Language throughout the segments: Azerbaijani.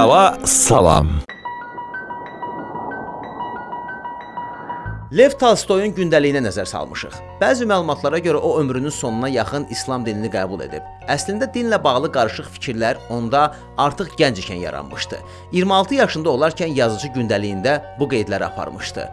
Kanala salam. Lev Tolstoyun gündəliyinə nəzər salmışıq. Bəzi məlumatlara görə o ömrünün sonuna yaxın İslam dinini qəbul edib. Əslində dinlə bağlı qarışıq fikirlər onda artıq gənc ikən yaranmışdı. 26 yaşında olarkən yazıcı gündəliyində bu qeydləri aparmışdı.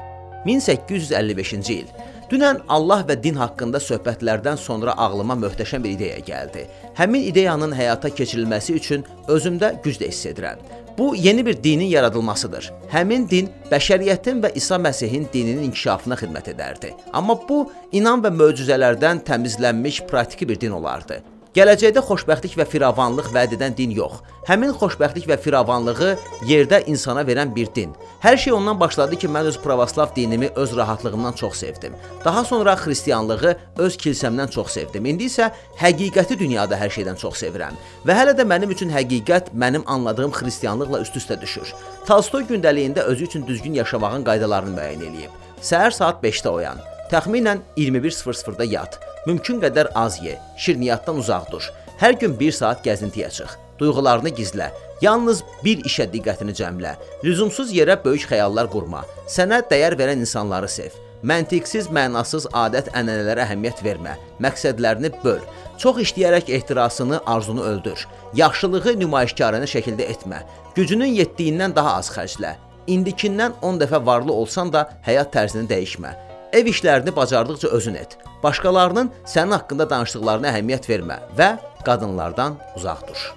1855-ci il. Dünən Allah və din haqqında söhbətlərdən sonra ağlıma möhtəşəm bir ideya gəldi. Həmin ideyanın həyata keçirilməsi üçün özümdə güc də hiss edirəm. Bu yeni bir dinin yaradılmasıdır. Həmin din bəşəriyyətin və İsa Məsihin dininin inkişafına xidmət edərdi. Amma bu inan və möcüzələrdən təmizlənmiş praktiki bir din olardı. Gələcəkdə xoşbəxtlik və firavanlıq vəd edən din yox. Həmin xoşbəxtlik və firavanlığı yerdə insana verən bir din. Hər şey ondan başladı ki, mən öz pravoslav dinimi öz rahatlığımdan çox sevdim. Daha sonra xristianlığı öz kilsəmdən çox sevdim. İndi isə həqiqəti dünyada hər şeydən çox sevirəm. Və hələ də mənim üçün həqiqət mənim anladığım xristianlıqla üst-üstə düşür. Tolstoy gündəliyində özü üçün düzgün yaşamağın qaydalarını müəyyən eləyib. Səhər saat 5-də oyan, təxminən 21:00-da yat. Mümkün qədər az ye, şirniyyatdan uzaq dur. Hər gün 1 saat gəzintiyə çıx. Duyğularını gizlə. Yalnız bir işə diqqətini cəmlə. Lüzumsuz yerə böyük xəyallar qurma. Sənə dəyər verən insanları sev. Məntiqsiz, mənasız adət-ənənələrə əhəmiyyət vermə. Məqsədlərini böl. Çox işləyərək ehtirasını, arzunu öldür. Yaxşılığı nümayişkarənə şəkildə etmə. Gücünün yetdiyindən daha az xərclə. İndikindən 10 dəfə varlı olsan da həyat tərzini dəyişmə. Ev işlərini bacardıqca özün et. Başqalarının sənin haqqında danışdıqlarına əhəmiyyət vermə və qadınlardan uzaq dur.